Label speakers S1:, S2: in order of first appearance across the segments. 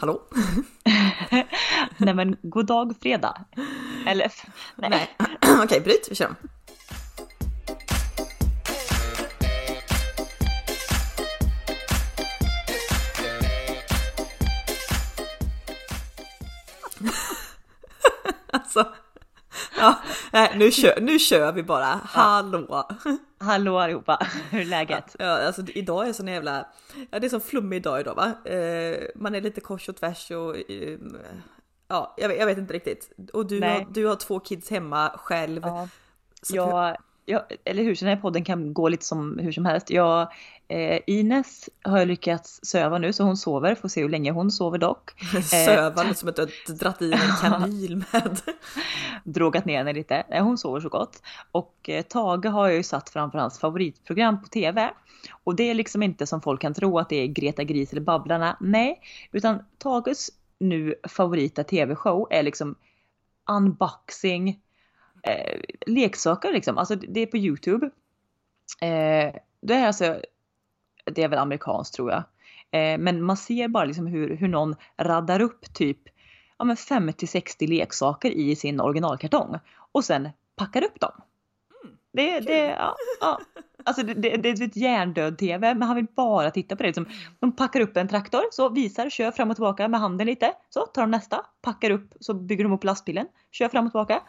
S1: Hallå?
S2: nej men god dag fredag. Eller nej.
S1: nej. Okej, bryt, vi kör om. alltså, nej, nu, kör, nu kör vi bara. Hallå!
S2: Hallå allihopa, hur är läget?
S1: Ja, alltså idag är sån jävla, ja det är så flummig dag idag va. Eh, man är lite kors och tvärs och eh, ja, jag vet, jag vet, inte riktigt. Och du har, du har två kids hemma själv. Ja,
S2: jag, jag, eller hur, så den här podden kan gå lite som hur som helst. Jag, eh, Ines har jag lyckats söva nu så hon sover, får se hur länge hon sover dock.
S1: söva, eh, som att du har dratt i en kanil med.
S2: Drogat ner henne lite. Hon sover så gott. Och eh, Tage har jag ju satt framför hans favoritprogram på TV. Och det är liksom inte som folk kan tro att det är Greta Gris eller Babblarna. Nej, utan Tages nu favorita tv-show är liksom unboxing, eh, leksaker liksom. Alltså det är på Youtube. Eh, det är alltså, det är väl amerikanskt tror jag. Eh, men man ser bara liksom hur, hur någon raddar upp typ ja, 50-60 leksaker i sin originalkartong och sen packar upp dem. Mm, det, det, ja, ja. Alltså det, det, det är ett hjärndöd tv men han vill bara titta på det. Liksom, de packar upp en traktor, så visar, kör fram och tillbaka med handen lite. Så tar de nästa, packar upp, så bygger de upp lastbilen, kör fram och tillbaka.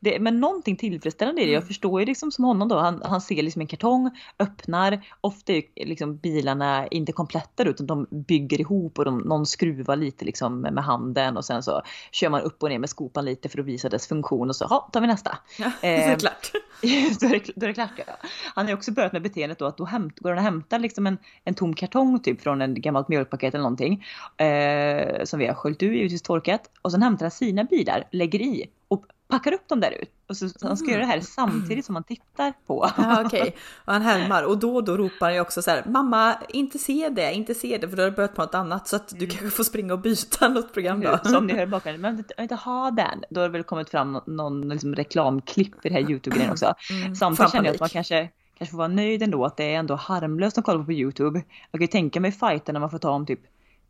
S2: Det, men någonting tillfredsställande i det. Jag mm. förstår ju liksom som honom då. Han, han ser liksom en kartong, öppnar. Ofta är liksom bilarna inte kompletta utan de bygger ihop och de, någon skruvar lite liksom med handen och sen så kör man upp och ner med skopan lite för att visa dess funktion och så ja, tar vi nästa.
S1: Ja, eh, så klart.
S2: då, är det, då är det klart. Ja. Han har också börjat med beteendet då att då hämt, går han och hämtar liksom en, en tom kartong typ från en gammalt mjölkpaket eller någonting. Eh, som vi har sköljt ur, givetvis torkat. Och sen hämtar han sina bilar, lägger i och packar upp dem där ut. Och så, så han ska mm. göra det här mm. samtidigt som han tittar på.
S1: Ja, Okej, okay. och han härmar och då och då ropar han ju också så här mamma inte se det, inte se det för då har du börjat på något annat så att du mm. kanske får springa och byta något program då.
S2: Så om ni hör bakom, men jag vill inte ha den. Då har det väl kommit fram någon liksom reklamklipp i det här Youtube-grejen också. Mm, Samtidigt känner jag att man kanske kanske får vara nöjd ändå att det är ändå harmlöst att kolla på på Youtube. Jag kan ju tänka mig fighten när man får ta om typ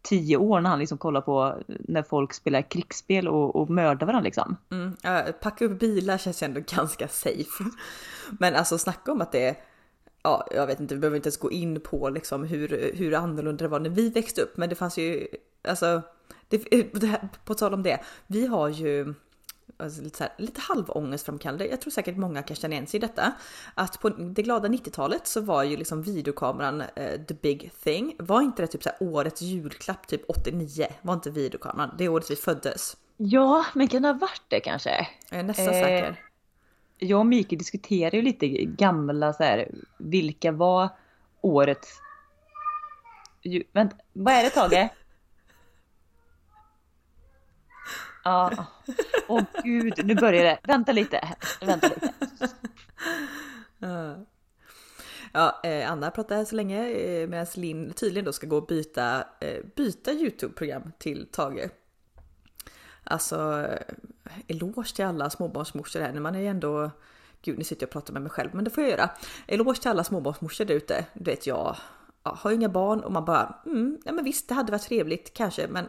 S2: tio år när han liksom kollar på när folk spelar krigsspel och, och mördar varandra liksom.
S1: Mm, äh, packa upp bilar känns ju ändå ganska safe. Men alltså snacka om att det är Ja, jag vet inte, vi behöver inte ens gå in på liksom hur, hur annorlunda det var när vi växte upp, men det fanns ju, alltså, det, det här, på tal om det, vi har ju alltså lite, så här, lite halvångestframkallande. Jag tror säkert många kan känna igen sig i detta. Att på det glada 90-talet så var ju liksom videokameran uh, the big thing. Var inte det typ så här, årets julklapp typ 89? Var inte videokameran det året vi föddes?
S2: Ja, men kan det ha varit det kanske?
S1: Jag är nästan eh, säker.
S2: Jag och Mikael diskuterade ju lite gamla så här, vilka var årets... Vänta, vad är det Tage? Ja. Åh gud, nu börjar det. Vänta lite. Vänta lite.
S1: Ja, eh, Anna pratar här så länge eh, medan Linn tydligen då ska gå och byta, eh, byta Youtube-program till Tage. Alltså, eh, eloge till alla småbarnsmorsor här. Man är ju ändå, gud nu sitter jag och pratar med mig själv, men det får jag göra. Eloge till alla småbarnsmorsor där ute. Du vet jag ja, har inga barn och man bara, mm, ja men visst det hade varit trevligt kanske men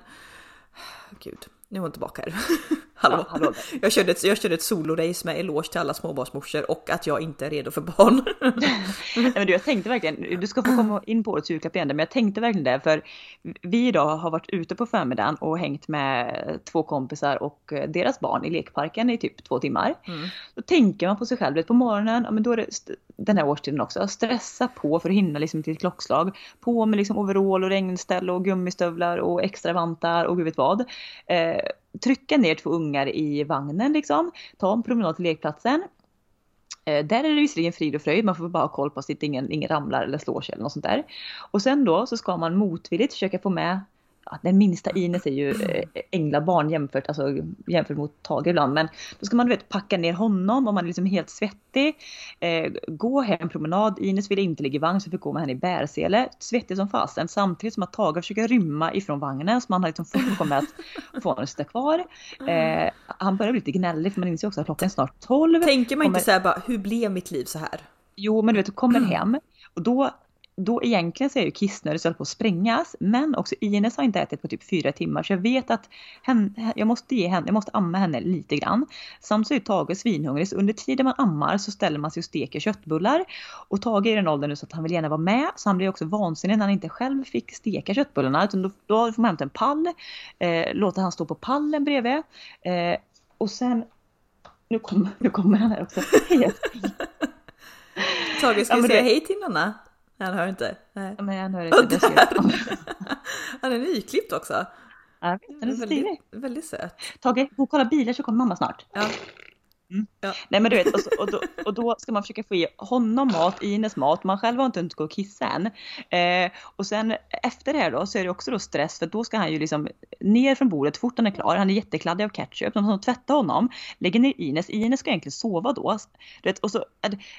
S1: gud, nu är hon tillbaka här. hallå. Ja. Jag, körde ett, jag körde ett solorace med eloge till alla småbarnsmorsor och att jag inte är redo för barn.
S2: Nej, men du, jag tänkte verkligen, du ska få komma in på årets julklapp igen, men jag tänkte verkligen det för vi idag har varit ute på förmiddagen och hängt med två kompisar och deras barn i lekparken i typ två timmar. Mm. Då tänker man på sig själv, på morgonen, ja, men då är det den här årstiden också, stressa på för att hinna liksom till ett klockslag. På med liksom overall och regnställ och gummistövlar och extra vantar och gud vet vad. Eh, trycka ner två ungar i vagnen liksom, ta en promenad till lekplatsen. Eh, där är det visserligen frid och fröjd, man får bara ha koll på att ingen, ingen ramlar eller slår sig eller något sånt där. Och sen då så ska man motvilligt försöka få med den minsta Ines är ju eh, änglabarn jämfört, alltså, jämfört mot Tage ibland. Men då ska man du vet, packa ner honom om man är liksom helt svettig. Eh, gå hem en promenad. Ines ville inte ligga i vagn så fick gå med henne i bärsele. Svettig som fasen samtidigt som att Tage försöker rymma ifrån vagnen så man har liksom med att få honom att sitta kvar. Eh, han börjar bli lite gnällig för man inser också att klockan är snart 12.
S1: Tänker man inte kommer... så här bara, hur blev mitt liv så här?
S2: Jo men du vet, du kommer hem och då då egentligen så är ju kissnödig så på att sprängas. Men också Ines har inte ätit på typ fyra timmar så jag vet att henne, jag måste ge henne, jag måste amma henne lite grann. Samt så är Tage svinhungrig så under tiden man ammar så ställer man sig och steker köttbullar. Och Tage är i den åldern nu så att han vill gärna vara med så han blir också vansinnig när han inte själv fick steka köttbullarna. Utan då, då får man hämta en pall, eh, låta han stå på pallen bredvid. Eh, och sen, nu kommer, nu kommer han här också.
S1: Tage, ska vi säga hej till Nanna? Han hör inte.
S2: Nej. Han hör inte.
S1: han är nyklippt också.
S2: Ja, den är väldigt,
S1: väldigt söt.
S2: Tage, gå och kolla bilar så kommer mamma snart.
S1: Ja.
S2: Mm. Ja. Nej men du vet, och, så, och, då, och, då, ska man försöka få i honom mat, Ines mat, man själv har inte hunnit gå och kissa än. Eh, och sen efter det här då så är det också då stress för då ska han ju liksom ner från bordet fort han är klar, han är jättekladdig av ketchup, de som tvättar honom, lägger ner Ines, Ines ska egentligen sova då. Du vet, och så,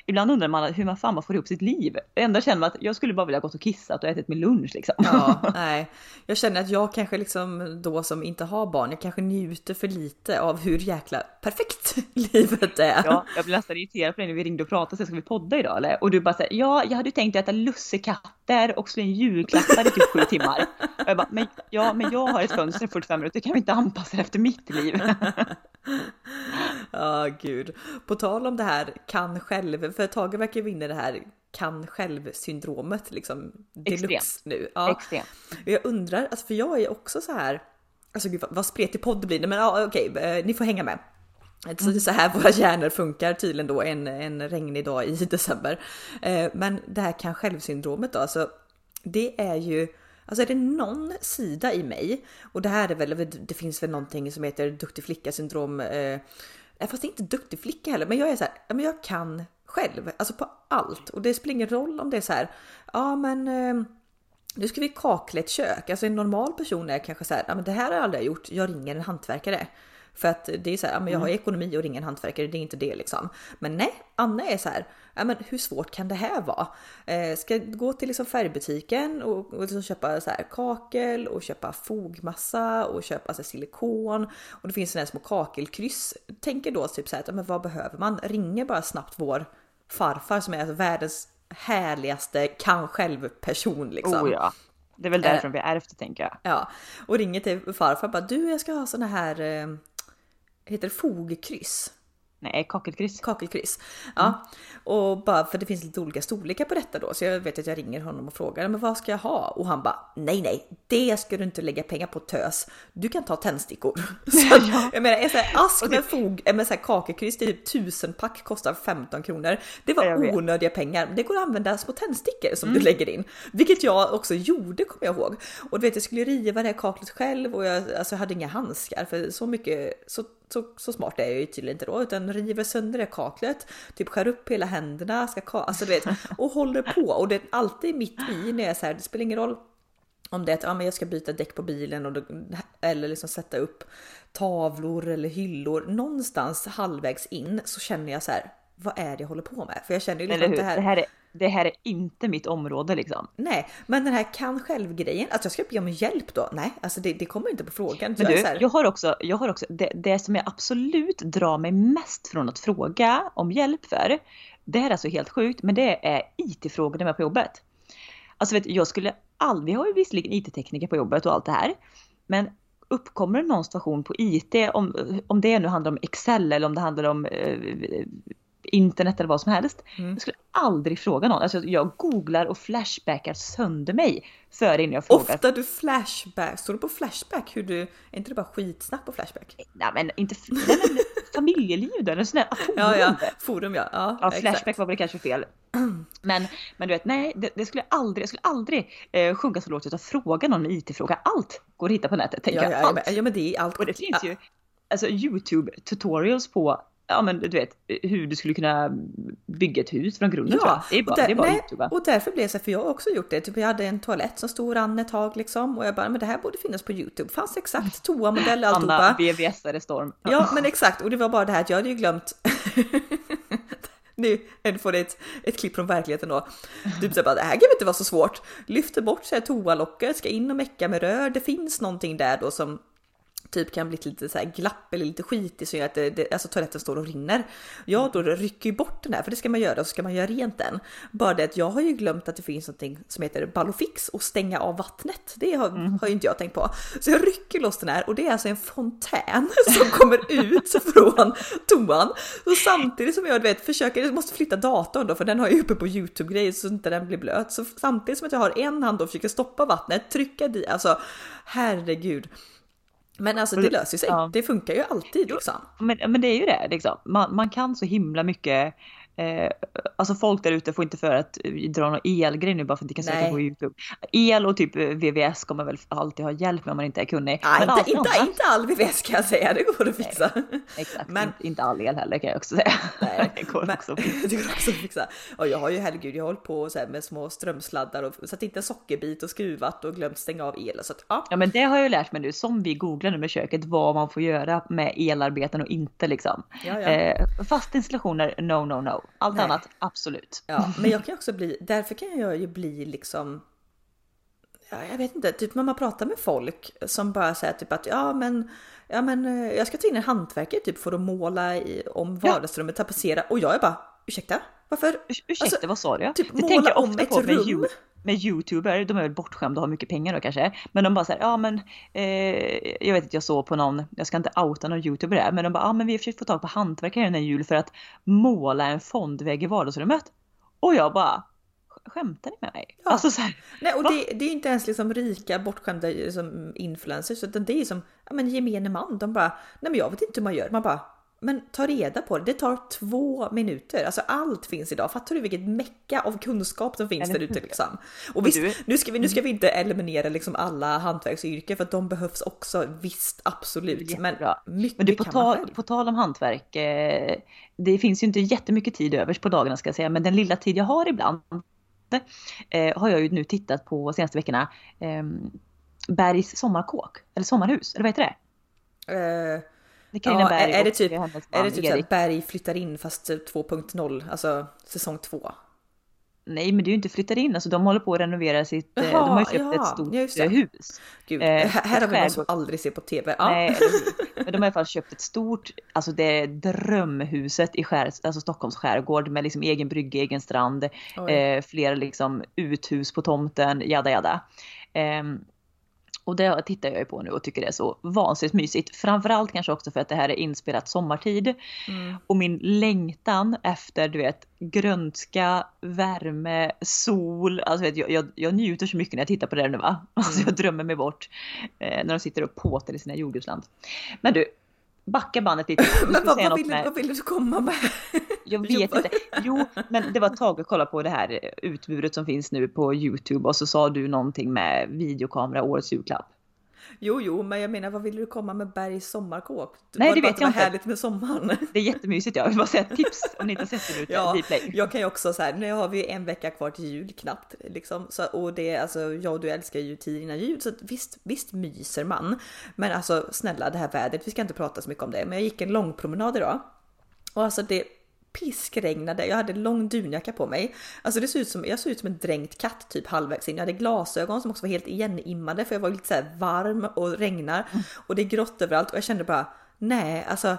S2: ibland undrar man hur man fan man får ihop sitt liv. Ändå känner man att jag skulle bara vilja gått och kissat och ätit min lunch liksom.
S1: Ja, nej. Jag känner att jag kanske liksom då som inte har barn, jag kanske njuter för lite av hur jäkla perfekt livet är.
S2: Ja, jag blev nästan irriterad på dig när vi ringde och pratade, så ska vi podda idag eller? Och du bara säger ja, jag hade tänkt äta lussekatter och slå in julklappar i typ sju timmar. Och jag bara, men, ja, men jag har ett fönster i 45 minuter, kan vi inte anpassa det efter mitt liv?
S1: Ja, oh, gud. På tal om det här kan själv, för Tage verkar vinna det här kan själv syndromet liksom deluxe nu. Ja.
S2: Extremt.
S1: Jag undrar, alltså för jag är också så här, alltså gud vad, vad spretig podd det blir, men ja, okej, okay, ni får hänga med. Så det är så här våra hjärnor funkar tydligen då en, en regnig dag i december. Eh, men det här kan självsyndromet då, alltså det är ju Alltså är det någon sida i mig och det här är väl, det finns väl någonting som heter duktig flicka syndrom. Eh, eh, fast det är inte duktig flicka heller, men jag är så här, men jag kan själv, alltså på allt och det spelar ingen roll om det är så här. Ja, men eh, nu ska vi kakla ett kök. Alltså en normal person är kanske så här, ja, men det här har jag aldrig gjort. Jag ringer en hantverkare. För att det är så här, men jag har mm. ekonomi och ringer en hantverkare, det är inte det liksom. Men nej, Anna är så här, ja, men hur svårt kan det här vara? Eh, ska gå till liksom färgbutiken och, och liksom köpa så här kakel och köpa fogmassa och köpa så här, silikon och det finns sådana här små kakelkryss. Tänker då typ så här, men vad behöver man? Ringer bara snabbt vår farfar som är alltså världens härligaste kan själv person liksom.
S2: Oh ja. Det är väl därför eh, vi ärvt det tänker jag.
S1: Ja, och ringer till farfar och bara du jag ska ha såna här eh, heter det fogkryss?
S2: Nej, kakelkryss.
S1: Kakelkryss. Ja, mm. och bara för det finns lite olika storlekar på detta då, så jag vet att jag ringer honom och frågar men vad ska jag ha? Och han bara nej, nej, det ska du inte lägga pengar på tös. Du kan ta tändstickor. Så, ja. Jag menar, en sån här ask med fog, med så här kakelkryss, det är typ tusen pack kostar 15 kronor. Det var onödiga pengar. Det går att använda små tändstickor som mm. du lägger in, vilket jag också gjorde kommer jag ihåg. Och du vet, jag skulle riva det här kaklet själv och jag alltså, hade inga handskar för så mycket så så, så smart är jag ju tydligen inte då, utan river sönder det kaklet, typ skär upp hela händerna, ska ka alltså du vet, och håller på. Och det är alltid mitt i när jag är så här, det spelar ingen roll om det är att ja, men jag ska byta däck på bilen och då, eller liksom sätta upp tavlor eller hyllor. Någonstans halvvägs in så känner jag så här, vad är det jag håller på med? För jag känner ju
S2: liksom att det här... Det här är det här är inte mitt område liksom.
S1: Nej, men den här kan själv grejen, att jag ska be om hjälp då? Nej, alltså det, det kommer inte på frågan.
S2: Men du, jag har också, jag har också det, det som jag absolut drar mig mest från att fråga om hjälp för. Det här är alltså helt sjukt, men det är IT-frågor med på jobbet. Alltså vet jag skulle aldrig, vi har ju visserligen IT-tekniker på jobbet och allt det här. Men uppkommer någon situation på IT, om, om det nu handlar om Excel eller om det handlar om eh, internet eller vad som helst. Mm. Jag skulle aldrig fråga någon. Alltså jag googlar och flashbackar sönder mig före innan jag frågar.
S1: Ofta du flashback, står du på flashback? Hur du, är inte det bara skitsnack på flashback?
S2: Nej men inte, nej, men familjeliv då, eller sån forum.
S1: Ja, ja, forum ja. Ja,
S2: ja flashback exakt. var väl kanske fel. Men, men du vet, nej, det, det skulle jag aldrig, jag skulle aldrig eh, sjunga så lågt utan fråga någon IT-fråga. Allt går att hitta på nätet, tänker
S1: ja,
S2: jag.
S1: Ja, allt. ja, men det är allt.
S2: Och det finns ju alltså YouTube tutorials på ja men du vet hur du skulle kunna bygga ett hus från grunden ja, Det är bara, där, det är bara nej, YouTube.
S1: Och därför blev det så, för jag har också gjort det. Typ jag hade en toalett som stod rann ett tag liksom och jag bara, men det här borde finnas på YouTube. Fanns exakt toamodell och alltihopa.
S2: Anna VVS-are storm.
S1: Ja men exakt och det var bara det här att jag hade ju glömt nu får det ett, ett klipp från verkligheten då. Typ så bara, det här kan inte vara så svårt. Lyfter bort så här toalocket, ska in och mecka med rör. Det finns någonting där då som typ kan bli lite så här glapp eller lite skitig så gör att det, det, alltså toaletten står och rinner. Jag då rycker ju bort den här för det ska man göra och så ska man göra rent den. Bara det att jag har ju glömt att det finns någonting som heter Ballofix och stänga av vattnet. Det har, mm. har ju inte jag tänkt på. Så jag rycker loss den här och det är alltså en fontän som kommer ut från toan. Och samtidigt som jag vet försöker, jag måste flytta datorn då för den har jag uppe på Youtube grejer så inte den blir blöt. Så samtidigt som att jag har en hand och försöker stoppa vattnet, trycka dit, alltså herregud. Men alltså det löser sig. Ja. Det funkar ju alltid liksom.
S2: Men, men det är ju det liksom. Man, man kan så himla mycket Eh, alltså folk där ute får inte för att dra någon elgrej nu bara för att de kan söka på Youtube. El och typ VVS kommer väl alltid ha hjälp med om man inte är kunnig.
S1: Nej, inte, inte, inte all VVS kan jag säga, det går att fixa.
S2: Nej, exakt, men, inte, inte all el heller kan jag också säga. Nej, det går, men, också, att fixa.
S1: det går också att fixa. Och jag har ju herregud, jag har hållit på så med små strömsladdar och satt inte en sockerbit och skruvat och glömt stänga av elen. Så att, ja.
S2: ja men det har jag ju lärt mig nu som vi googlar nu med köket vad man får göra med elarbeten och inte liksom. Ja, ja. Eh, fast installationer, no no no. Allt Nej. annat, absolut.
S1: Ja, men jag kan också bli, därför kan jag ju bli liksom Ja, jag vet inte, typ när man pratar med folk som bara säger typ att ja men, ja men eh, jag ska ta in en hantverkare typ för att måla i, om vardagsrummet, tapetsera och jag är bara ursäkta? Varför?
S2: Ursäkta alltså, vad sa du?
S1: Typ jag måla om ett rum.
S2: Med, med youtuber, de är väl bortskämda och har mycket pengar då kanske. Men de bara säger ja men eh, jag vet att jag såg på någon, jag ska inte outa någon youtuber där, men de bara ja men vi har försökt få tag på hantverkare den här jul för att måla en fondvägg i vardagsrummet. Och jag bara skämtar ni med mig?
S1: Ja. Alltså så här, Nej, och det, det, är inte ens liksom rika bortskämda liksom influencers utan det är som ja, men gemene man. De bara, nej men jag vet inte hur man gör. Man bara, men ta reda på det. Det tar två minuter. Alltså allt finns idag. Fattar du vilket mecka av kunskap som finns där ute liksom? Och visst, nu ska vi, nu ska vi inte eliminera liksom alla hantverksyrken för att de behövs också. Visst, absolut. Men mycket
S2: men du, på, tal, på tal om hantverk. Eh, det finns ju inte jättemycket tid övers på dagarna ska jag säga, men den lilla tid jag har ibland eh, har jag ju nu tittat på senaste veckorna. Eh, Bergs sommarkåk eller sommarhus, eller vad heter
S1: det? Uh ja, Berg är, det typ, är det typ att Berg flyttar in fast 2.0, typ alltså säsong 2?
S2: Nej men det är ju inte flyttar in, alltså de håller på att renovera sitt, Jaha, eh, de har ju köpt ja, ett stort ja, hus.
S1: Gud, eh, här har vi någon som aldrig ser på TV. Ja. Nej,
S2: men de har i alla fall köpt ett stort, alltså det är drömhuset i skär, alltså Stockholms skärgård med liksom egen brygga, egen strand, eh, flera liksom uthus på tomten, jada jada. Eh, och det tittar jag ju på nu och tycker det är så vansinnigt mysigt. Framförallt kanske också för att det här är inspelat sommartid. Mm. Och min längtan efter du vet grönska, värme, sol. Alltså vet, jag, jag, jag njuter så mycket när jag tittar på det här nu va. Alltså jag drömmer mig bort eh, när de sitter och påtar i sina jordgubbsland. Men du, backa bandet lite.
S1: Men vad, vad, vill, vad vill du komma med?
S2: Jag vet inte. Jo, men det var Tage kolla på det här utbudet som finns nu på Youtube och så sa du någonting med videokamera, årets julklapp.
S1: Jo, jo, men jag menar vad vill du komma med Bergs sommarkåk? Nej, det vet jag inte. härligt med sommaren.
S2: Det är jättemysigt. Jag vill bara säga ett tips om ni inte har sett det nu.
S1: ja, jag kan ju också så här. Nu har vi en vecka kvar till jul knappt liksom så och det alltså jag och du älskar ju tid innan jul så visst, visst myser man. Men alltså snälla det här vädret. Vi ska inte prata så mycket om det, men jag gick en lång promenad idag och alltså det piskregnade. Jag hade lång dunjacka på mig. Alltså det såg ut som, jag såg ut som en dränkt katt typ halvvägs in. Jag hade glasögon som också var helt igenimmade för jag var lite så varm och regnar och det är grått överallt och jag kände bara nej alltså.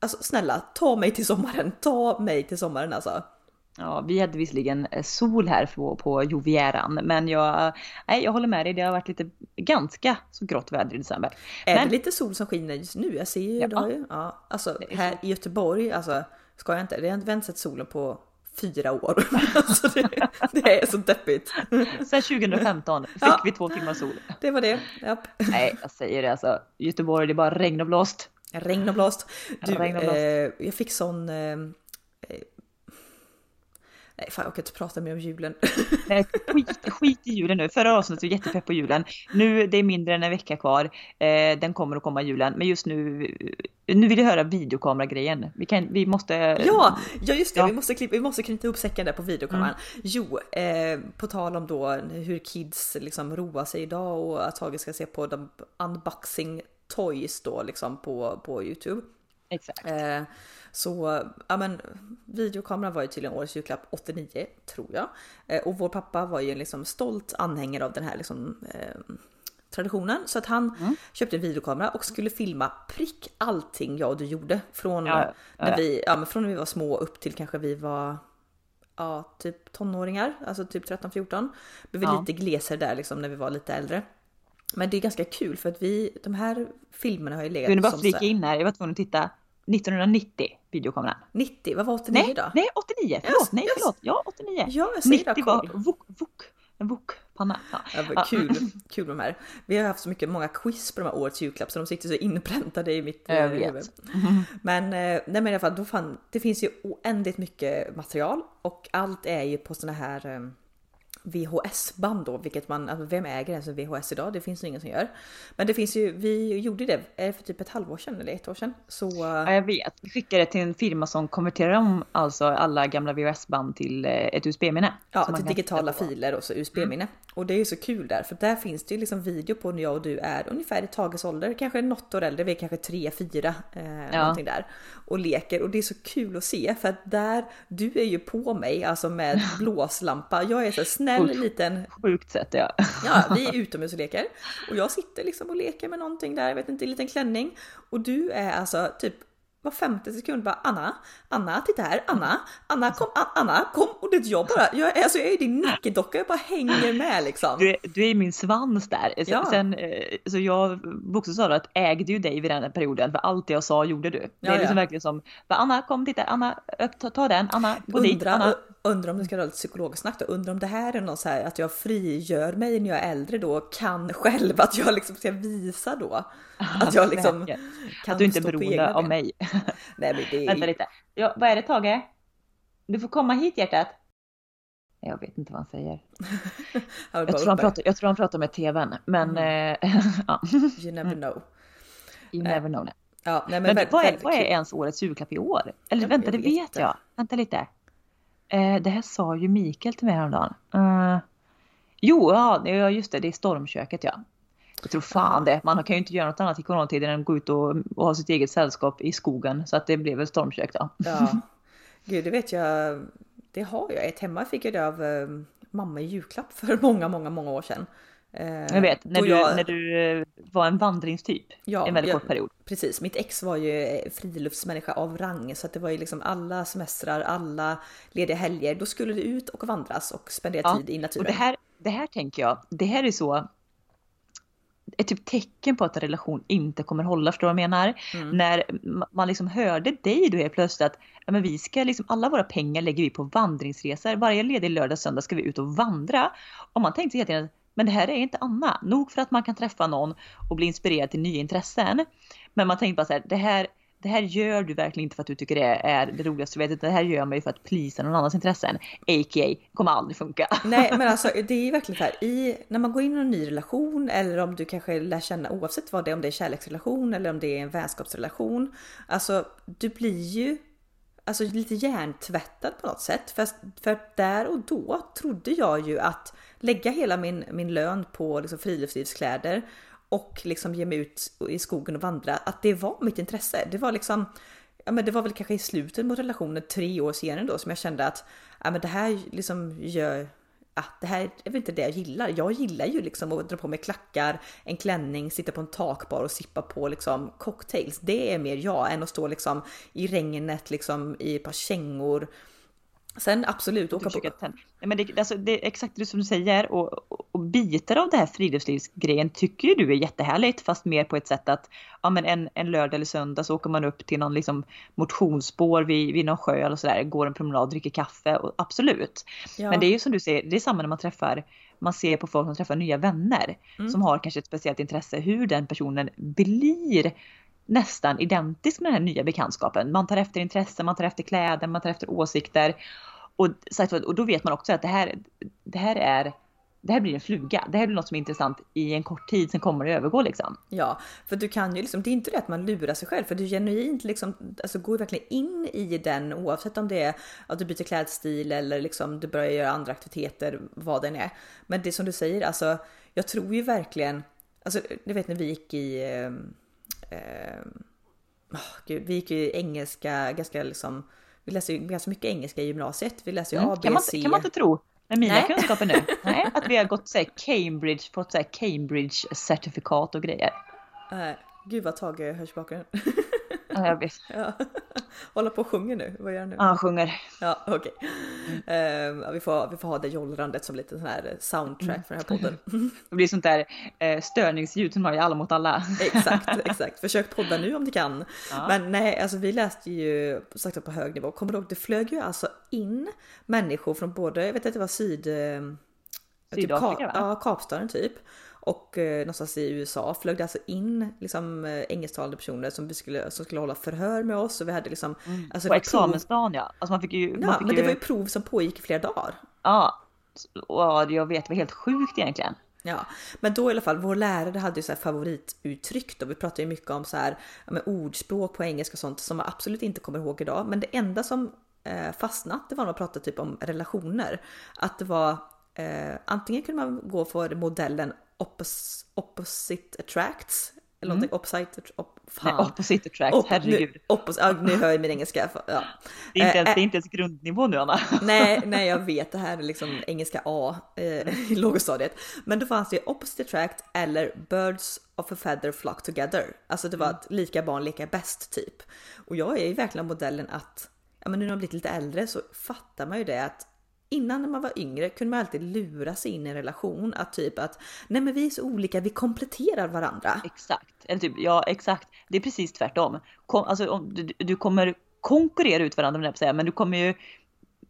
S1: Alltså snälla ta mig till sommaren, ta mig till sommaren alltså.
S2: Ja, vi hade visserligen eh, sol här på, på Jovieran, men jag, nej, jag håller med dig. Det har varit lite ganska så grått väder i december.
S1: Är
S2: men,
S1: det lite sol som skiner just nu? Jag ser ju, ja. ju ja, alltså här i Göteborg, alltså Ska jag inte? Det har inte sett solen på fyra år. alltså det, det, är så deppigt.
S2: Sen 2015 fick ja, vi två timmar sol.
S1: Det var det. Japp.
S2: Nej, jag säger det alltså. Göteborg, det är bara regn och blåst.
S1: Regn och blåst. Du, regn och blåst. Eh, jag fick sån eh, Nej fan jag kan inte prata mer om julen.
S2: Nej, skit, skit i julen nu. Förra avsnittet var jättepepp på julen. Nu det är mindre än en vecka kvar. Eh, den kommer att komma julen. Men just nu, nu vill jag höra videokameragrejen. Vi, kan, vi måste...
S1: Ja, ja just det. Ja. Vi, måste klippa, vi måste knyta ihop säcken där på videokameran. Mm. Jo, eh, på tal om då hur kids liksom roar sig idag och att Tage ska se på de unboxing toys då liksom på, på Youtube.
S2: Exakt.
S1: Eh, så ja men videokameran var ju tydligen årets julklapp 89 tror jag. Eh, och vår pappa var ju en liksom stolt anhängare av den här liksom eh, traditionen. Så att han mm. köpte en videokamera och skulle filma prick allting jag och du gjorde. Från, ja, ja. När vi, ja, men från när vi var små upp till kanske vi var ja, typ tonåringar, alltså typ 13-14. Blev vi lite glesare där liksom när vi var lite äldre. Men det är ganska kul för att vi, de här filmerna har ju legat
S2: som... Du bara flika in här, jag var tvungen att titta. 1990 videokameran.
S1: 90, vad var 89
S2: nej,
S1: då?
S2: Nej 89, förlåt, yes, nej förlåt, ja 89. Ja, jag säger 90 var vok, vok, en wokpanna. Ja.
S1: Ja, kul, kul de här. Vi har haft så mycket, många quiz på de här årets julklapp så de sitter så inpräntade i mitt
S2: jag huvud.
S1: Men, nej, men i alla fall, då fan, det finns ju oändligt mycket material och allt är ju på såna här um, VHS-band då, vilket man, alltså vem äger ens en VHS idag? Det finns ju ingen som gör. Men det finns ju, vi gjorde det för typ ett halvår sedan eller ett år sedan. Så...
S2: Ja, jag vet. Vi skickade det till en firma som konverterar om alltså alla gamla VHS-band till eh, ett USB-minne.
S1: Ja, till digitala filer och så USB-minne. Mm. Och det är ju så kul där, för där finns det ju liksom video på när jag och du är ungefär i Tages ålder, kanske något år äldre, vi är kanske tre, fyra, eh, ja. någonting där. Och leker och det är så kul att se för att där, du är ju på mig alltså med blåslampa. Jag är så snäll Usch, liten...
S2: Sjukt sätt ja.
S1: Ja, vi är utomhus och leker. Och jag sitter liksom och leker med någonting där, jag vet inte, en liten klänning. Och du är alltså typ var femte sekund bara Anna, Anna, titta här, Anna, Anna kom, Anna kom och det jag bara, jag, alltså jag är din nickedocka, jag bara hänger med liksom.
S2: Du är, du är min svans där. Ja. Sen, eh, så jag bokstavligt talat ägde ju dig vid den perioden för allt jag sa gjorde du. Det är liksom ja. verkligen som, Anna kom titta, Anna ta, ta den, Anna gå Undra, dit, Anna.
S1: Undrar om det ska vara lite psykologsnack då, undrar om det här är något så här att jag frigör mig när jag är äldre då, kan själv, att jag liksom ska visa då. Att jag liksom
S2: kan Att du inte är beroende av mig.
S1: Nej, men det är...
S2: Vänta lite. Ja, vad är det Tage? Du får komma hit hjärtat. Jag vet inte vad han säger. jag, tror han pratar, jag tror han pratar med tvn, men mm. äh,
S1: ja. You never know.
S2: You never know. Nej.
S1: Ja, nej,
S2: men, men vad, är, vad är ens årets julklapp i år? Eller jag vänta, det vet jag. Vänta lite. Eh, det här sa ju Mikael till mig häromdagen. Uh, jo, ja, just det, det är stormköket ja. Jag tror fan det. Man kan ju inte göra något annat i coronatiden än att gå ut och, och ha sitt eget sällskap i skogen. Så att det blev väl stormkök då.
S1: Ja. Gud, det vet jag. Det har jag. Ett hemma fick jag det av uh, mamma i julklapp för många, många, många år sedan.
S2: Jag vet, när du, jag... när du eh, var en vandringstyp ja, en väldigt jag, kort period.
S1: Precis, mitt ex var ju eh, friluftsmänniska av rang så att det var ju liksom alla semestrar, alla lediga helger. Då skulle det ut och vandras och spendera ja, tid i naturen.
S2: Och det, här, det här tänker jag, det här är så ett typ tecken på att en relation inte kommer hålla, förstår du vad jag menar? Mm. När man liksom hörde dig då helt plötsligt att ja, men vi ska liksom, alla våra pengar lägger vi på vandringsresor. Varje ledig lördag söndag ska vi ut och vandra. Och man tänkte hela tiden men det här är inte Anna. Nog för att man kan träffa någon och bli inspirerad till nya intressen. Men man tänkte bara så här, det här, det här gör du verkligen inte för att du tycker det är det roligaste du vet. Utan Det här gör man ju för att plisa någon annans intressen. A.k.a. kommer aldrig funka.
S1: Nej men alltså det är verkligen så här, i, när man går in i en ny relation eller om du kanske lär känna oavsett vad det är, om det är kärleksrelation eller om det är en vänskapsrelation. Alltså du blir ju alltså lite hjärntvättad på något sätt. För, för där och då trodde jag ju att lägga hela min, min lön på liksom friluftslivskläder och liksom ge mig ut i skogen och vandra, att det var mitt intresse. Det var liksom, ja men det var väl kanske i slutet mot relationen tre år senare då som jag kände att ja men det här liksom gör, ja, det här är väl inte det jag gillar. Jag gillar ju liksom att dra på mig klackar, en klänning, sitta på en takbar och sippa på liksom cocktails. Det är mer jag än att stå liksom i regnet liksom i ett par kängor Sen absolut åka på.
S2: Men det, alltså, det är exakt det som du säger och, och, bitar av det här friluftslivsgrejen tycker ju du är jättehärligt fast mer på ett sätt att ja, men en, en lördag eller söndag så åker man upp till någon liksom motionsspår vid, vid någon sjö eller sådär, går en promenad, dricker kaffe och absolut. Ja. Men det är ju som du säger, det är samma när man träffar man ser på folk som träffar nya vänner mm. som har kanske ett speciellt intresse hur den personen blir nästan identisk med den här nya bekantskapen. Man tar efter intresse, man tar efter kläder, man tar efter åsikter. Och, och då vet man också att det här, det här är det här blir en fluga. Det här blir något som är intressant i en kort tid, sen kommer det övergå liksom.
S1: Ja, för du kan ju liksom, det är inte det att man lurar sig själv, för du genuint liksom, alltså går verkligen in i den oavsett om det är att du byter klädstil eller liksom du börjar göra andra aktiviteter, vad den är. Men det som du säger, alltså jag tror ju verkligen, alltså du vet när vi gick i eh, oh, gud, vi gick i engelska ganska liksom vi läste ju ganska mycket engelska i gymnasiet. Vi läste ju mm. ABC.
S2: Kan man, kan man inte tro med mina
S1: Nej.
S2: kunskaper nu. Nej, att vi har gått så Cambridge, så här, Cambridge-certifikat och grejer.
S1: Nej, gud vad Tage hörs i bakgrunden.
S2: Ja, jag vet.
S1: ja. Hålla på och sjunger nu, vad gör han nu?
S2: Ja, han sjunger.
S1: Ja, okej. Ehm, ja, vi, får, vi får ha det jollrandet som lite sån här soundtrack för den här podden.
S2: Det blir sånt där eh, störningsljud som har i Alla mot alla.
S1: exakt, exakt. Försök podda nu om du kan.
S2: Ja.
S1: Men nej, alltså vi läste ju sakta på hög nivå. Kommer du ihåg, det flög ju alltså in människor från både, jag vet att det var syd... eh,
S2: Sydafrika,
S1: typ,
S2: va?
S1: Ja, Kapstaden typ. Och eh, någonstans i USA flög det alltså in liksom eh, engelsktalande personer som, vi skulle, som skulle hålla förhör med oss och vi hade liksom... Alltså,
S2: Mm. På
S1: var prov-
S2: examensdagen ja. Alltså man fick ju...
S1: Ja,
S2: man fick
S1: men
S2: ju
S1: det var ju prov som pågick i flera dagar.
S2: Ja. Och jag vet, det var helt sjukt egentligen.
S1: Ja, men då i alla fall, vår lärare hade ju så favorituttryck då. Vi pratade ju mycket om så här men ordspråk på engelska och sånt som jag absolut inte kommer ihåg idag. Men det enda som eh, fastnat, det var när man pratade typ om relationer. Att det var eh, antingen kunde man gå för modellen oppos, opposite attracts. Eller någonting, opposite, op,
S2: Nej,
S1: fan.
S2: opposite attract,
S1: Op-
S2: herregud.
S1: Nu, oppos, ja, nu hör jag min engelska. Ja.
S2: Det är, inte ens,
S1: Eh,
S2: det är inte ens grundnivå nu Anna.
S1: Nej, nej, jag vet. Det här är liksom engelska A eh, i lågstadiet. Men då fanns det opposite attract eller birds of a feather flock together. Alltså det var att lika barn leka bäst typ. Och jag är ju verkligen modellen att, ja men nu när man blivit lite äldre så fattar man ju det att Innan när man var yngre kunde man alltid lura sig in i en relation att typ att nej men vi är så olika, vi kompletterar varandra.
S2: Exakt, eller typ, ja exakt. Det är precis tvärtom. Kom, alltså, du, du kommer konkurrera ut varandra men du kommer ju...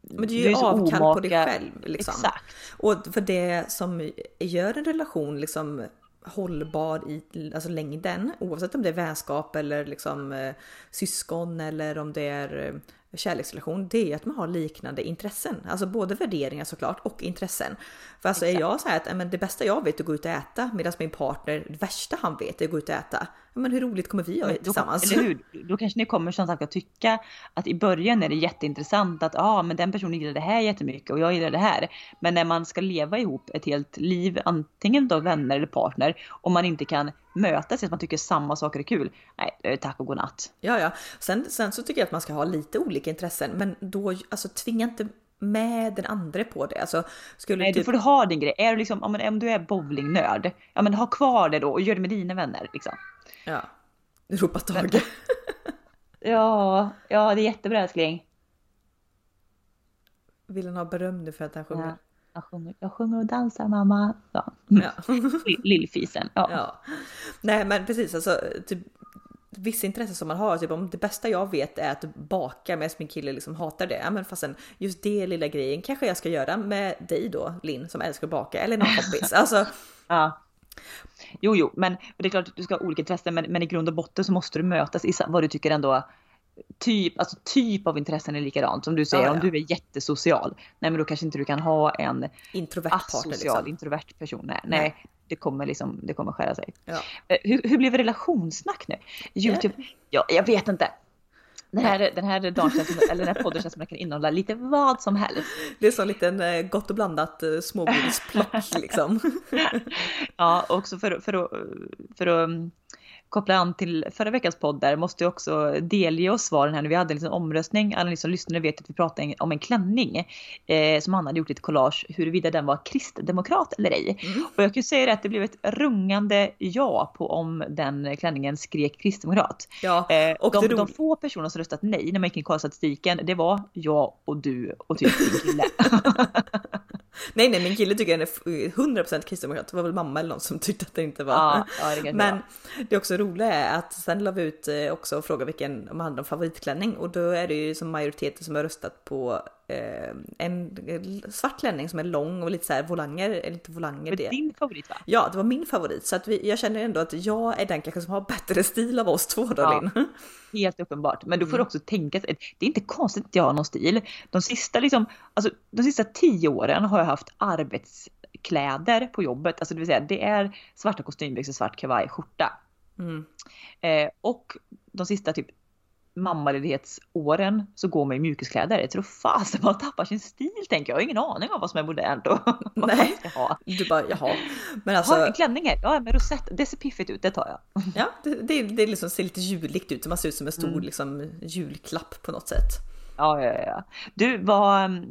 S1: Men du är ju avkall på dig
S2: omaka-
S1: själv. Liksom.
S2: Exakt.
S1: Och för det som gör en relation liksom hållbar i alltså längden, oavsett om det är vänskap eller liksom eh, syskon eller om det är eh, kärleksrelation, det är att man har liknande intressen. Alltså både värderingar såklart och intressen. För alltså är
S2: Exakt.
S1: jag så här att "Ja, men det bästa jag vet är att gå ut och äta medan min partner, det värsta han vet är att gå ut och äta. Men hur roligt kommer vi ha
S2: Då,
S1: tillsammans?
S2: eller hur? Då kanske ni kommer som sagt att tycka att i början är det jätteintressant att ah, men den personen gillar det här jättemycket och jag gillar det här. Men när man ska leva ihop ett helt liv, antingen då vänner eller partner, och man inte kan mötas att man tycker samma saker är kul. Nej, tack och godnatt.
S1: Ja, ja. Sen, sen så tycker jag att man ska ha lite olika intressen, men då alltså tvinga inte med den andra på det. Alltså, skulle
S2: Nej,
S1: typ,
S2: får du ha din grej. Är du liksom, men om du är bowlingnörd, ja men ha kvar det då och gör det med dina vänner liksom.
S1: ja, ropa Tage.
S2: Ja, ja det är jättebra älskling.
S1: Vill han ha beröm nu för att han sjunger?
S2: Ja, jag, sjunger, jag sjunger och dansar mamma. Ja.
S1: Ja.
S2: Lill- Lillfisen. Ja.
S1: ja. Nej, men precis alltså. Typ, vissa intressen som man har, typ om det bästa jag vet är att baka medan min kille liksom hatar det. Ja, men fastän just det lilla grejen kanske jag ska göra med dig då, Linn, som älskar att baka, eller någon kompis. Alltså,
S2: Ja. Jo, jo, men det är klart att du ska ha olika intressen, men, men i grund och botten så måste du mötas i vad du tycker ändå typ, alltså typ av intressen är likadant. Som du säger,
S1: Ja,
S2: om
S1: ja.
S2: du är jättesocial, nej men då kanske inte du kan ha en
S1: introvert
S2: asocial,
S1: liksom.
S2: introvert person. Nej,
S1: Nej.
S2: nej. Det kommer liksom, det kommer skära sig.
S1: Ja.
S2: Eh, Hur, hur blev relationssnack nu? Youtube? Ja, jag vet inte. Den här, den här dagen känns eller den här podden känns som att den kan innehålla lite vad som helst.
S1: Det är så en liten eh, gott och blandat eh, smågodisplock liksom.
S2: Ja, också för, för, att, för att um, koppla an till förra veckans podd där måste jag också delge oss svaren här nu. Vi hade en liten omröstning. Alla ni som lyssnade vet att vi pratade om en klänning eh, som Anna hade gjort ett collage huruvida den var kristdemokrat eller ej.
S1: Mm.
S2: Och jag kan ju säga det att det blev ett rungande ja på om den klänningen skrek kristdemokrat.
S1: Ja,
S2: Eh,
S1: och
S2: de, de få personer som röstat nej när man gick in i kollstatistiken, det var jag och du och typ din kille.
S1: nej, nej, min kille tycker den är f- 100% kristdemokrat. Det var väl mamma eller någon som tyckte att det inte var.
S2: ja, ja, det
S1: Men det också roliga är att sen la vi ut eh, också och frågade vilken om man hade en favoritklänning och då är det ju som majoriteten som har röstat på en svart klänning som är lång och lite så här volanger, eller inte volanger det.
S2: din favorit va?
S1: Ja, det var min favorit så att vi, jag känner ändå att jag är den kanske som har bättre stil av oss två då
S2: Ja.
S1: Linn.
S2: Helt uppenbart. Men du får
S1: Mm.
S2: också tänka, det är inte konstigt att jag har någon stil. De sista, liksom, alltså, de sista tio åren har jag haft arbetskläder på jobbet. Alltså det vill säga det är svarta kostymbyxor, svart kavaj, skjorta.
S1: Mm.
S2: Eh, och de sista typ mammaledighetsåren så går man i mjukiskläder. Jag tror fasen man tappar sin stil tänker jag. Jag har ingen aning om vad som är modernt och vad
S1: Nej.
S2: man ska ha.
S1: Du bara jaha. Men
S2: Alltså,
S1: alltså,
S2: en klänning här, ja med rosett, det ser piffigt ut, det tar jag.
S1: ja, det, det, det liksom ser lite juligt ut. Man ser ut som en stor
S2: Mm.
S1: liksom, julklapp på något sätt.
S2: Ja, ja, ja. Du, vad,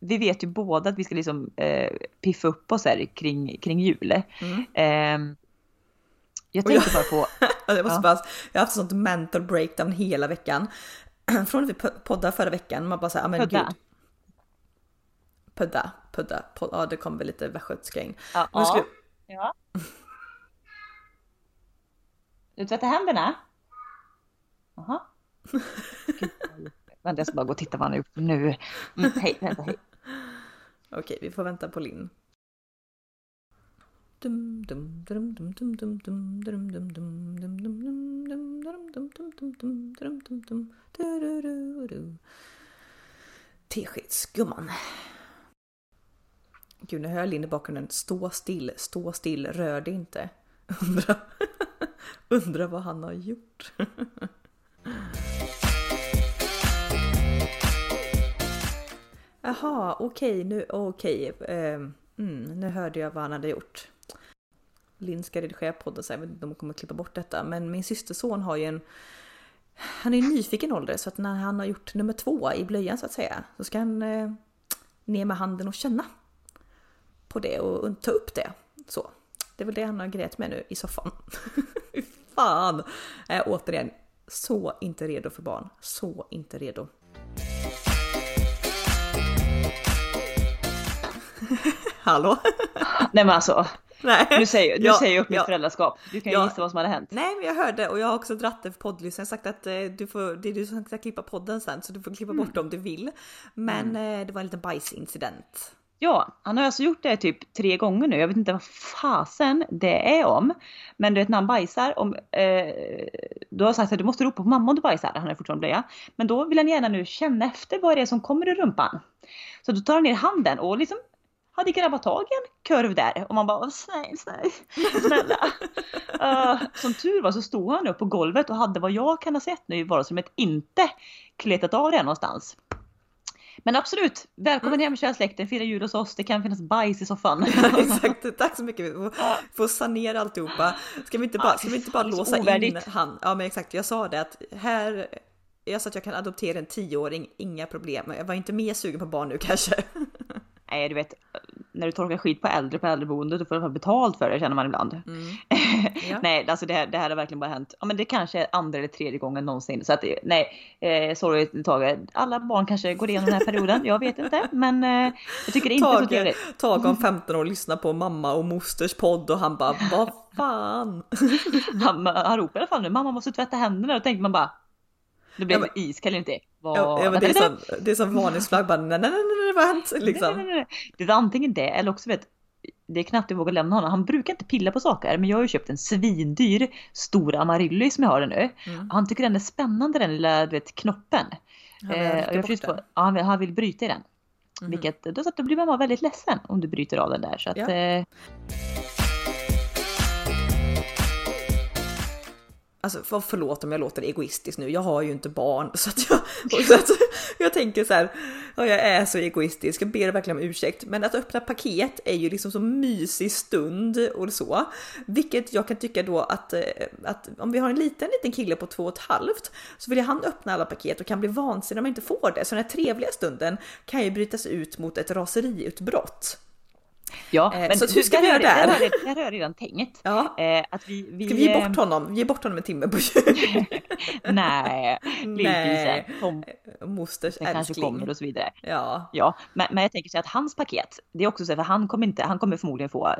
S2: vi vet ju båda att vi ska liksom eh, piffa upp oss här kring, kring jul.
S1: Mm.
S2: Eh, jag tänkte bara på...
S1: jag, måste
S2: Ja.
S1: bara, jag har haft sånt mental breakdown hela veckan. Från att vi po- poddade förra veckan, man bara såhär, men
S2: Pudda.
S1: gud. Pudda, pudda, pudda. Ja det kom väl lite västgötska in.
S2: Ja.
S1: Skulle,
S2: ja. Du tvättar händerna? Jaha. Vänta jag ska bara gå och titta vad han har gjort nu. Mm, hej, vänta, hej.
S1: Okej, vi får vänta på Linn. Teskedsgumman. Gud, nu hör jag Linn i bakgrunden. Stå still, stå still, rör dig inte. Undra, undra vad han har gjort. Jaha, okej, nu, okej. ehm, mm, nu hörde jag vad han hade gjort. Linn ska redigera podden så jag vet inte om hon kommer klippa bort detta. Men min systerson har ju en... Han är i nyfiken ålder så att när han har gjort nummer två i blöjan så att säga. Så ska han eh, ner med handen och känna på det och ta upp det. Så. Det är väl det han har grejat med nu i soffan. Fy Fan! Äh, återigen, så inte redo för barn. Så inte redo. Hallå?
S2: Nej men alltså,
S1: Nej.
S2: nu säger, nu
S1: Ja,
S2: säger jag upp mitt
S1: ja.
S2: föräldraskap. Du kan ju
S1: Ja.
S2: gissa vad som hade hänt.
S1: Nej men jag hörde och jag har också dratt det för poddlyssnaren sagt att eh, du får, det är du som ska klippa podden sen så du får klippa bort det om du vill. Men eh, det var en liten bajsincident.
S2: Ja, han har alltså gjort det typ tre gånger nu. Jag vet inte vad fasen det är om. Men du vet när han bajsar, om, eh, du har sagt att du måste ropa på mamma om du bajsar. Han är fortfarande blöja. Men då vill han gärna nu känna efter vad det är som kommer ur rumpan. Så då tar han ner handen och liksom hade grabbat tag i en kurv där och man bara "Åh, snäll, snäll, snälla. Eh, som tur var så stod han upp på golvet och hade vad jag kan ha sett nu i vardagsrummet inte kletat av det någonstans. Men absolut, välkommen hem kära släkten, fira jul hos oss. Det kan finnas bajs i soffan.
S1: Exakt, tack så mycket. Vi får, sanera alltihopa. Ska vi inte bara, ska vi inte bara
S2: så
S1: låsa in han? Ja men exakt, jag sa det att här jag sa att jag kan adoptera en tioåring, inga problem. Jag var inte mer sugen på barn nu kanske.
S2: Nej, du vet, när du torkar skit på äldre på äldreboende, då får du betalt för det känner man ibland.
S1: Ja.
S2: nej, alltså det här, det här har verkligen bara hänt. Ja, men det kanske är andra eller tredje gången någonsin. Så att nej, eh, sorry Tage. Alla barn kanske går igenom den här perioden. Jag vet inte, men eh, jag tycker det inte är så
S1: Tage,
S2: trevligt.
S1: Tage om 15 år lyssnar på mamma och mosters podd och han bara vad fan.
S2: Han, han ropar i alla fall nu, mamma måste tvätta händerna. Då tänker man bara, det blev
S1: Ja, men-
S2: iskall inte. Vad,
S1: Ja, men det, är som, det är som varningsflagg bara nej nej nej nej vad har hänt liksom.
S2: Nej, nej, nej. Det var antingen det eller också vet det är knappt jag vågar lämna honom. Han brukar inte pilla på saker men jag har ju köpt en svindyr stor Amarillo som jag har den nu.
S1: Mm.
S2: Han tycker den är spännande den lilla du vet, knoppen.
S1: Han vill
S2: Eh, jag få, ja, han, vill, han vill bryta i den.
S1: Mhm.
S2: Vilket, då, så att då blir mamma väldigt ledsen om du bryter av den där. Så att,
S1: Ja.
S2: eh,
S1: Alltså förlåt om jag låter egoistisk nu, jag har ju inte barn så att jag, så att, jag tänker så här, ja, jag är så egoistisk, jag ber verkligen om ursäkt. Men att öppna paket är ju liksom så mysig stund och så. Vilket jag kan tycka då att, eh, att om vi har en liten, liten kille på två och ett halvt så vill han öppna alla paket och kan bli vansinnig om han inte får det. Så den här trevliga stunden kan ju brytas ut mot ett raseriutbrott
S2: ja,
S1: Eh, så hur ska vi göra där?
S2: Där har jag- där har jag redan tänkt.
S1: Ja.
S2: Eh, att vi, vi,
S1: Ska vi ge
S2: eh,
S1: bort honom? Ge bort honom en timme på
S2: Nej, lillgrisen. Tom
S1: mosters
S2: det kanske
S1: älskling.
S2: kommer och så vidare.
S1: Ja.
S2: Ja, men, men jag tänker så att hans paket, det är också så här, för han kommer inte, han kommer förmodligen få eh,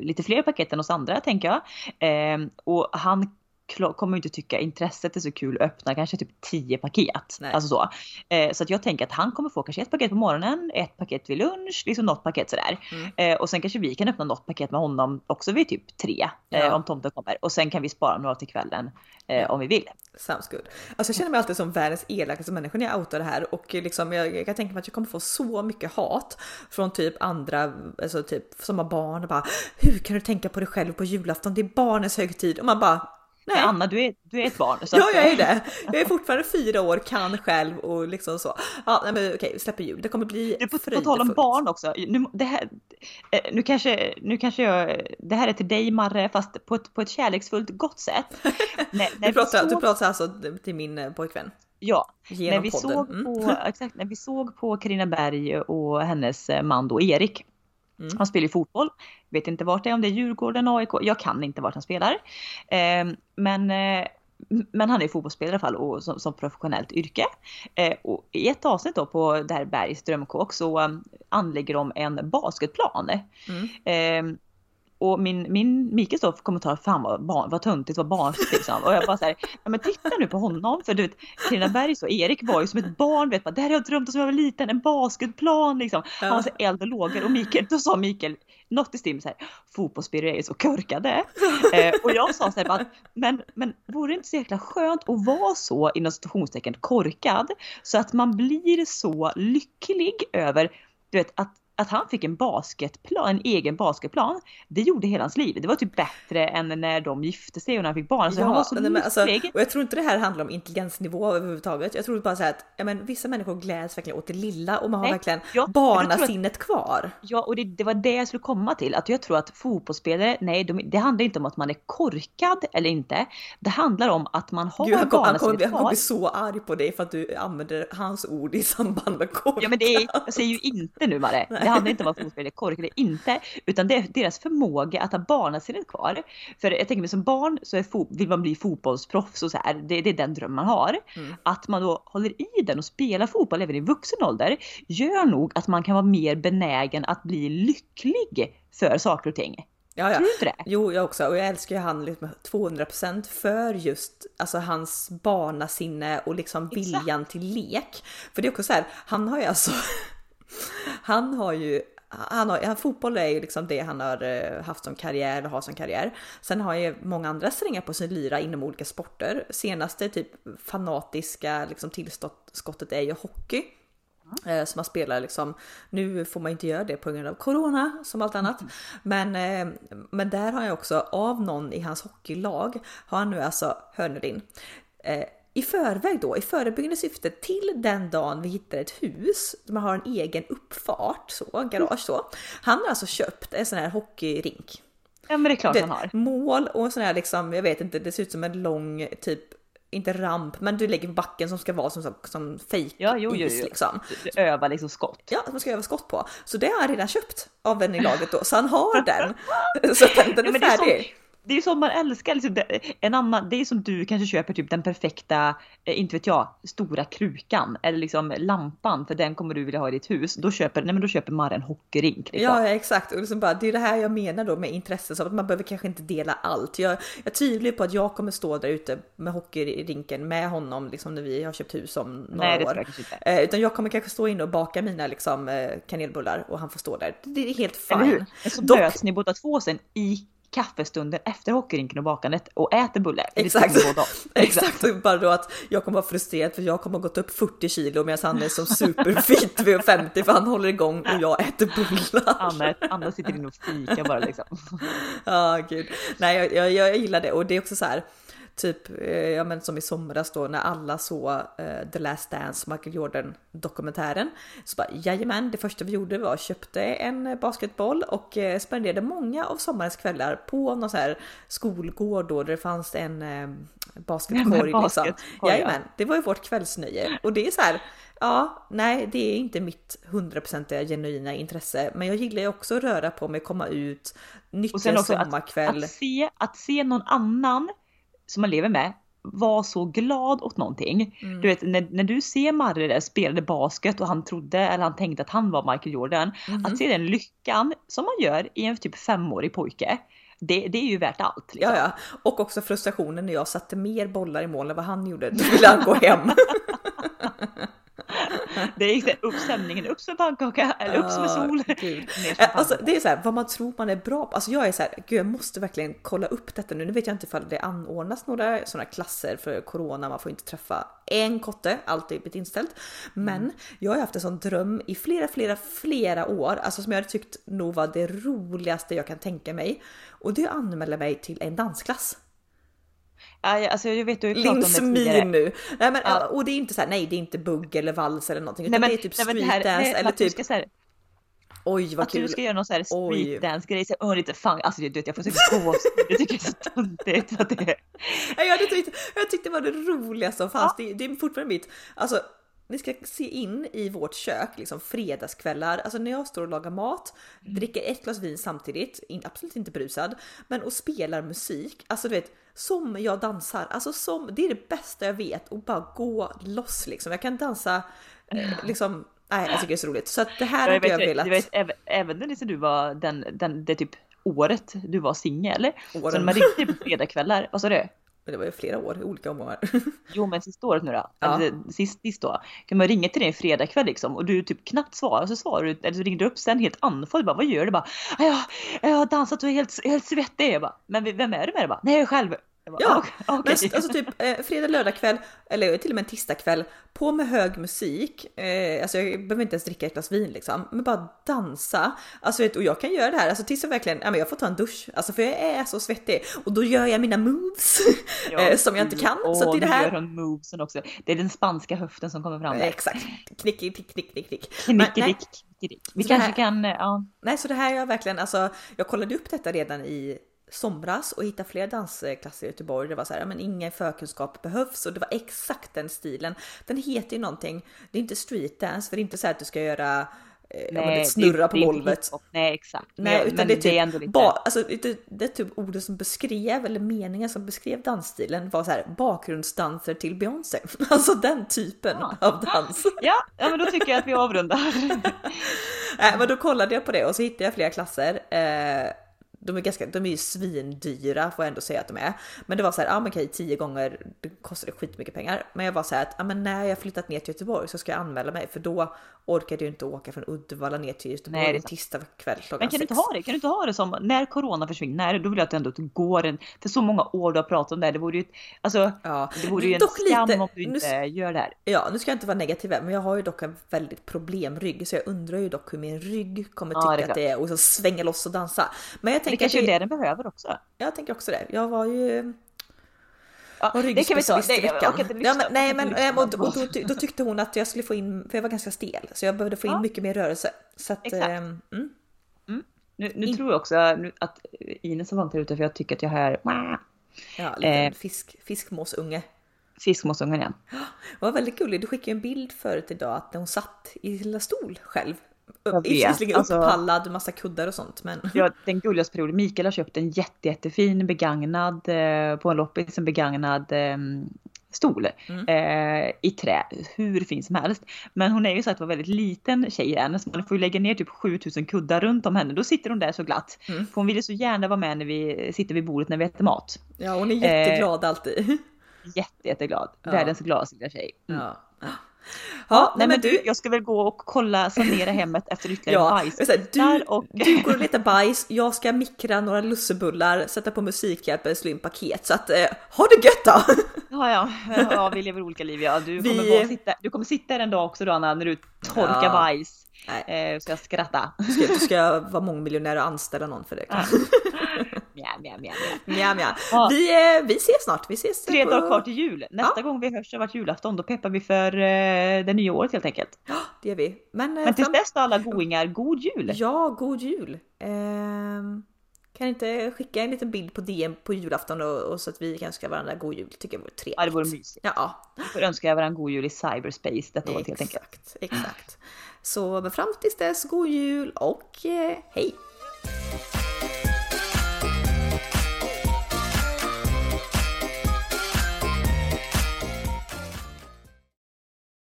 S2: lite fler paket än oss andra tänker jag. Ehm, och han kommer inte tycka intresset är så kul att öppna kanske typ 10 paket.
S1: Nej.
S2: Alltså så. Eh, så att jag tänker att han kommer få kanske ett paket på morgonen, ett paket vid lunch, liksom något paket sådär.
S1: Mm.
S2: Eh, och sen kanske vi kan öppna något paket med honom också vid typ tre, eh,
S1: Ja.
S2: om tomten kommer. Och sen kan vi spara några till kvällen eh, om vi vill.
S1: Sounds good. Alltså jag känner mig alltid som världens elakaste människa när jag outar det här och liksom jag, jag kan tänka mig att jag kommer få så mycket hat från typ andra, alltså typ som har barn och bara hur kan du tänka på dig själv på julafton? Det är barnens högtid och man bara nej.
S2: Anna, du är, du är ett barn.
S1: Ja, jag är det. Jag är fortfarande fyra år, kan själv och liksom så. Ja, nej, men okej, vi släpper jul. Det kommer bli
S2: Du, på, på tal om barn också. Nu, det här, eh, nu, kanske, nu kanske jag, det här är till dig Marre, fast på ett, på ett kärleksfullt gott sätt. när, när
S1: Du pratar,
S2: sov-
S1: du pratar alltså till min eh, pojkvän?
S2: Ja,
S1: genom
S2: när vi,
S1: podden.
S2: såg
S1: Mm.
S2: på, exakt, när vi såg på Carina Berg och hennes eh, man då Erik.
S1: Mm.
S2: Han spelar ju fotboll. Vet inte vart det är, om det är Djurgården, AIK. Jag kan inte vart han spelar. Eh, men, eh, men han är fotbollsspelare i alla fall och som, som professionellt yrke. Eh, och I ett avsnitt då på det här Bergs drömkåk så um, anlägger de en basketplan.
S1: Mm.
S2: Och min, min Mikes då kommentar, fan vad, barn, vad töntigt, vad barnsligt liksom. Och jag bara såhär, ja men titta nu på honom. För du vet, Carina Bergs och Erik var ju som ett barn, vet bara, det här har jag drömt om som jag var liten, en basketplan liksom. Han var så eld och lågor och Mikael, då sa Mikael något i stil såhär, fotbollsspelare är så korkade. eh, och jag sa såhär bara, men, men vore det inte så jäkla skönt att vara så inom citationstecken korkad så att man blir så lycklig över, du vet att att han fick en basketplan, en egen basketplan, det gjorde hela hans liv. Det var typ bättre än när de gifte sig och när han fick barn. Alltså han var så
S1: nej, men alltså, och jag tror inte det här handlar om intelligensnivå överhuvudtaget. Jag tror bara så här att ja, men, vissa människor gläds verkligen åt det lilla och man har
S2: Nej,
S1: verkligen
S2: ja,
S1: barnasinnet kvar.
S2: Ja, och det, det var det jag skulle komma till. Att jag tror att fotbollsspelare, nej, de, det handlar inte om att man är korkad eller inte. Det handlar om att man har
S1: Gud, han, kom, han, kommer,
S2: barnasinnet
S1: bli- han kommer
S2: kvar.
S1: bli så arg på dig för att du använder hans ord i samband med korkad.
S2: Ja men det är, jag säger ju inte nu Mare, det handlar inte om att fotbollsspelare är korkade, inte. Utan det är deras förmåga att ha barnasinnet kvar. För jag tänker mig som barn så vill man bli fotbollsproffs och så här, det, det är den dröm man har.
S1: Mm.
S2: Att man då håller i den och spelar fotboll även i vuxen ålder gör nog att man kan vara mer benägen att bli lycklig för saker och ting.
S1: Ja, ja.
S2: Tror du inte det?
S1: Jo, jag också. Och jag älskar ju han liksom 200% för just alltså, hans barnasinne och liksom
S2: Exakt.
S1: viljan till lek. För det är också så här, han har ju alltså, han har ju han har, fotboll är ju liksom det han har eh, haft som karriär eller har som karriär. Sen har ju många andra strängar på sin lyra inom olika sporter. Senaste typ fanatiska liksom tillskottet är ju hockey. Eh, som man spelar liksom, nu får man inte göra det på grund av corona som allt annat. Men, eh, men där har jag också av någon i hans hockeylag har han nu alltså, hör nu din, eh, i förväg då, i förebyggande syfte till den dagen vi hittar ett hus man har en egen uppfart, så, garage så. Han har alltså köpt en sån här hockeyrink.
S2: Ja men det är klart
S1: Det,
S2: han har.
S1: mål och en sån här liksom, jag vet inte, det ser ut som en lång typ, inte ramp, men du lägger backen som ska vara som, som, som fake
S2: Ja, jo, jo,
S1: is liksom.
S2: Övar liksom skott.
S1: Ja, som man ska öva skott på. Så det har han redan köpt av en i laget då, så han har den. Så den, den
S2: Ja,
S1: är
S2: men det är
S1: färdig.
S2: Det är som man älskar, liksom, det, en annan, det är som du kanske köper typ den perfekta, eh, inte vet jag, stora krukan eller liksom lampan för den kommer du vilja ha i ditt hus. Då köper, nej men då köper man en hockeyrink. Liksom.
S1: Ja, exakt. Och liksom bara, det är det här jag menar då med intresse, så att man behöver kanske inte dela allt. Jag, jag tvivlar på att jag kommer stå där ute med hockeyrinken med honom liksom när vi har köpt hus om några
S2: nej det
S1: år.
S2: jag.
S1: Eh, utan jag kommer kanske stå inne och baka mina liksom, eh, kanelbullar och han får stå där. Det är helt
S2: Eller hur?
S1: fine.
S2: Så
S1: Dock-
S2: möts ni båda två sen i kaffestunden efter hockeyrinken och bakandet och äter bulle.
S1: Exakt. Exakt, bara då att jag kommer vara frustrerad för jag kommer ha gått upp 40 kilo medan han är som superfit vid 50 för han håller igång och jag äter bullar.
S2: Anna, Anna sitter inne och fikar bara liksom.
S1: Ja, gud. Nej, jag, jag, jag gillar det och det är också så här. Typ, eh, ja men som i somras då när alla såg eh, The Last Dance, Michael Jordan dokumentären. Så bara jajamän, det första vi gjorde var köpte en basketboll och eh, spenderade många av sommarens kvällar på någon så här skolgård då där det fanns en eh, basketkorg.
S2: Ja,
S1: liksom. Jajamän, det var ju vårt kvällsnöje och det är så här. Ja, nej, det är inte mitt 100% genuina intresse, men jag gillar ju också att röra på mig, komma ut, nyttja en
S2: också att,
S1: sommarkväll.
S2: att, se, att se någon annan som man lever med vara så glad åt någonting.
S1: Mm.
S2: Du vet när, när du ser Marre där spelade basket och han trodde eller han tänkte att han var Michael Jordan.
S1: Mhm.
S2: Att se den lyckan som man gör i en typ femårig pojke. Det, det är ju värt allt. Liksom.
S1: Ja, ja. Och också frustrationen när jag satte mer bollar i mål än vad han gjorde. Då ville han gå hem.
S2: Det är liksom upp stämningen, upp som pannkaka eller upp som en sol. Som
S1: Alltså, det är så här, vad man tror man är bra på. Alltså jag är så här, gud jag måste verkligen kolla upp detta nu. Nu vet jag inte ifall det anordnas några sådana klasser för corona. Man får inte träffa en kotte, allt är blivit inställt. Men jag har haft en sån dröm i flera, flera, flera år. Alltså som jag tyckt nog var det roligaste jag kan tänka mig. Och det anmäla mig till en dansklass.
S2: Ja, ja, alltså, jag vet du tidigare.
S1: min nu. Nej, men,
S2: Ja.
S1: Och det är inte så här, nej det är inte bugg eller vals eller någonting. Utan
S2: Nej men,
S1: det är typ
S2: nej, men det
S1: street
S2: här,
S1: dance
S2: nej,
S1: eller typ
S2: ska det.
S1: Oj vad
S2: att
S1: kul!
S2: du ska göra någon sån här streetdance-grej. Så, Åh, lite fun. Alltså du vet, jag får så gåshud. Jag tycker det är så töntigt. det
S1: Jag, hade tyckt, jag tyckte det var det roligaste som fanns. Det, det är fortfarande mitt, alltså ni ska se in i vårt kök, liksom fredagskvällar, alltså när jag står och lagar mat, dricker ett glas vin samtidigt, in, absolut inte brusad, men och spelar musik, alltså du vet, som jag dansar, alltså som, det är det bästa jag vet och bara gå loss liksom. Jag kan dansa eh, liksom, nej jag tycker det är så roligt. Så det här
S2: Jag
S1: hade jag
S2: vet,
S1: velat.
S2: vet, även, när du var den, den, det typ året du var singel. Så när man ringde på fredagskvällar, vad sa du?
S1: Men det var ju flera år olika omgångar.
S2: Jo men sista året nu då,
S1: Ja.
S2: eller sist, sist då, kan man ringa till dig en fredagkväll liksom och du typ knappt svarar så svarar du, eller så ringer du upp sen helt andfådd bara vad gör du? Bara, "Ja, jag, jag har dansat och är helt, helt svettig. Jag bara, men vem är du med? Jag bara, Nej jag är själv. Bara,
S1: Ja,
S2: "Okej."
S1: Men alltså typ eh, fredag, lördag kväll eller till och med en tisdag kväll på med hög musik. Eh, alltså jag behöver inte ens dricka ett glas vin liksom, men bara dansa. Alltså och jag kan göra det här alltså tills jag verkligen, ja men jag får ta en dusch, alltså för jag är så svettig och då gör jag mina moves eh, som jag inte kan.
S2: Åh,
S1: så att det är det
S2: nu gör
S1: här.
S2: hon movesen också. Det är den spanska höften som kommer fram
S1: Eh,
S2: där.
S1: Exakt, knick, knick, knick, knick, knick.
S2: Vi
S1: Så
S2: kanske
S1: här-
S2: kan, eh, ja.
S1: nej, så det här är jag verkligen, alltså jag kollade upp detta redan i somras och hittade fler dansklasser i Göteborg. Det var så här, men ingen förkunskap behövs och det var exakt den stilen. Den heter ju någonting, det är inte street dance för det är inte så att du ska göra eh, det snurra på
S2: det är inte
S1: golvet.
S2: Nej exakt.
S1: Nej, utan
S2: men
S1: det är typ,
S2: ändå lite...
S1: ba, alltså, det, det är typ orden som beskrev, eller meningen som beskrev dansstilen var så här bakgrundsdanser till Beyoncé. Alltså den typen
S2: Ja.
S1: av dans.
S2: Ja, ja, men då tycker jag att vi avrundar.
S1: Nej, men då kollade jag på det och så hittade jag flera klasser. Eh, de är, ganska, de är ju svindyra får jag ändå säga att de är. Men det var så här, ja men okej, tio gånger, det kostade skitmycket pengar. Men jag var så här att, ja men när jag flyttat ner till Göteborg så ska jag anmäla mig för då orkade jag inte åka från Uddevalla ner till Göteborg
S2: Nej, det
S1: en tisdag kväll klockan
S2: Men kan du inte ha det? Kan du inte ha det som när corona försvinner? Då vill jag att du ändå går en, för så många år du har pratat om det. här, Det vore ju, alltså,
S1: Ja,
S2: det vore ju en skam
S1: lite-
S2: om du
S1: nu-
S2: inte gör det här.
S1: Ja, nu ska jag inte vara negativ men jag har ju dock en väldigt problemrygg så jag undrar ju dock hur min rygg kommer
S2: Ja,
S1: tycka
S2: det är
S1: att det är och så svänga loss och dansa. Men jag
S2: Det
S1: tänker,
S2: kanske
S1: att
S2: är
S1: det,
S2: det den behöver också.
S1: jag tänker också det. Jag var ju
S2: Ja,
S1: var
S2: det kan vi ta. Det, jag orkar inte
S1: Ja,
S2: lyssna.
S1: men, nej, eh, och, och då, då tyckte hon att jag skulle få in, för jag var ganska stel, så jag behövde få in
S2: Ja.
S1: mycket mer rörelse. Så att,
S2: Exakt.
S1: ehm, mm,
S2: Nu, nu
S1: In-
S2: tror jag också att Ines har vant ute för jag tycker att jag hör
S1: ja, lite
S2: Eh.
S1: fisk, fiskmåsungen.
S2: fiskmåsungen igen.
S1: Det var väldigt gulligt. Du skickade en bild förut idag att hon satt i lilla stol själv. Visserligen
S2: alltså-
S1: upppallad, massa kuddar och sånt, men
S2: Ja, den gulligaste perioden. Mikael har köpt en jätte, jättefin begagnad eh, på en loppis, en begagnad eh, stol
S1: Mm.
S2: eh, i trä. Hur fin som helst. Men hon är ju så att vara väldigt liten tjej än så man får ju lägga ner typ 7000 kuddar runt om henne. Då sitter hon där så glatt.
S1: Mm.
S2: För hon vill ju så gärna vara med när vi sitter vid bordet när vi äter mat.
S1: ja, hon är
S2: Eh.
S1: jätteglad alltid.
S2: Jätte, jätteglad.
S1: Ja.
S2: Världens gladaste lilla tjej. Mm.
S1: Ja. Ja, nej men du,
S2: Jag ska väl gå och kolla, sanera hemmet efter ytterligare
S1: Ja,
S2: bajs.
S1: här, du,
S2: och...
S1: du går och letar bajs, jag ska mikra några lussebullar, sätta på musikhjälp eller slå in paket. Så att, eh, ha det gött då!
S2: Ja, ja, ja, vi lever olika liv. Ja. Du, kommer
S1: Vi-
S2: bara sitta, du kommer sitta där en dag också då Anna, när du torkar
S1: Ja.
S2: bajs.
S1: Nej.
S2: Eh, ska jag skratta.
S1: Du ska, du ska vara mångmiljonär och anställa någon för det.
S2: Ja.
S1: Mja, mja.
S2: Ja.
S1: Vi, vi ses snart. Vi ses
S2: Tre dagar kvar till jul. Nästa gång vi hörs har varit julafton. Då peppar vi för eh, det nya året helt enkelt.
S1: Det gör vi. Men, eh,
S2: Men tills
S1: fram-
S2: dess alla goingar, god jul!
S1: Ja, god jul! Ehm, kan inte skicka en liten bild på DM på julafton och, och så att vi kan önska varandra god jul. Tycker jag vore trevligt.
S2: Ja, det vore mysigt.
S1: Ja,
S2: Vi får önska varandra god jul i cyberspace detta året helt enkelt.
S1: exakt, exakt. Så men fram tills dess, god jul och eh, hej!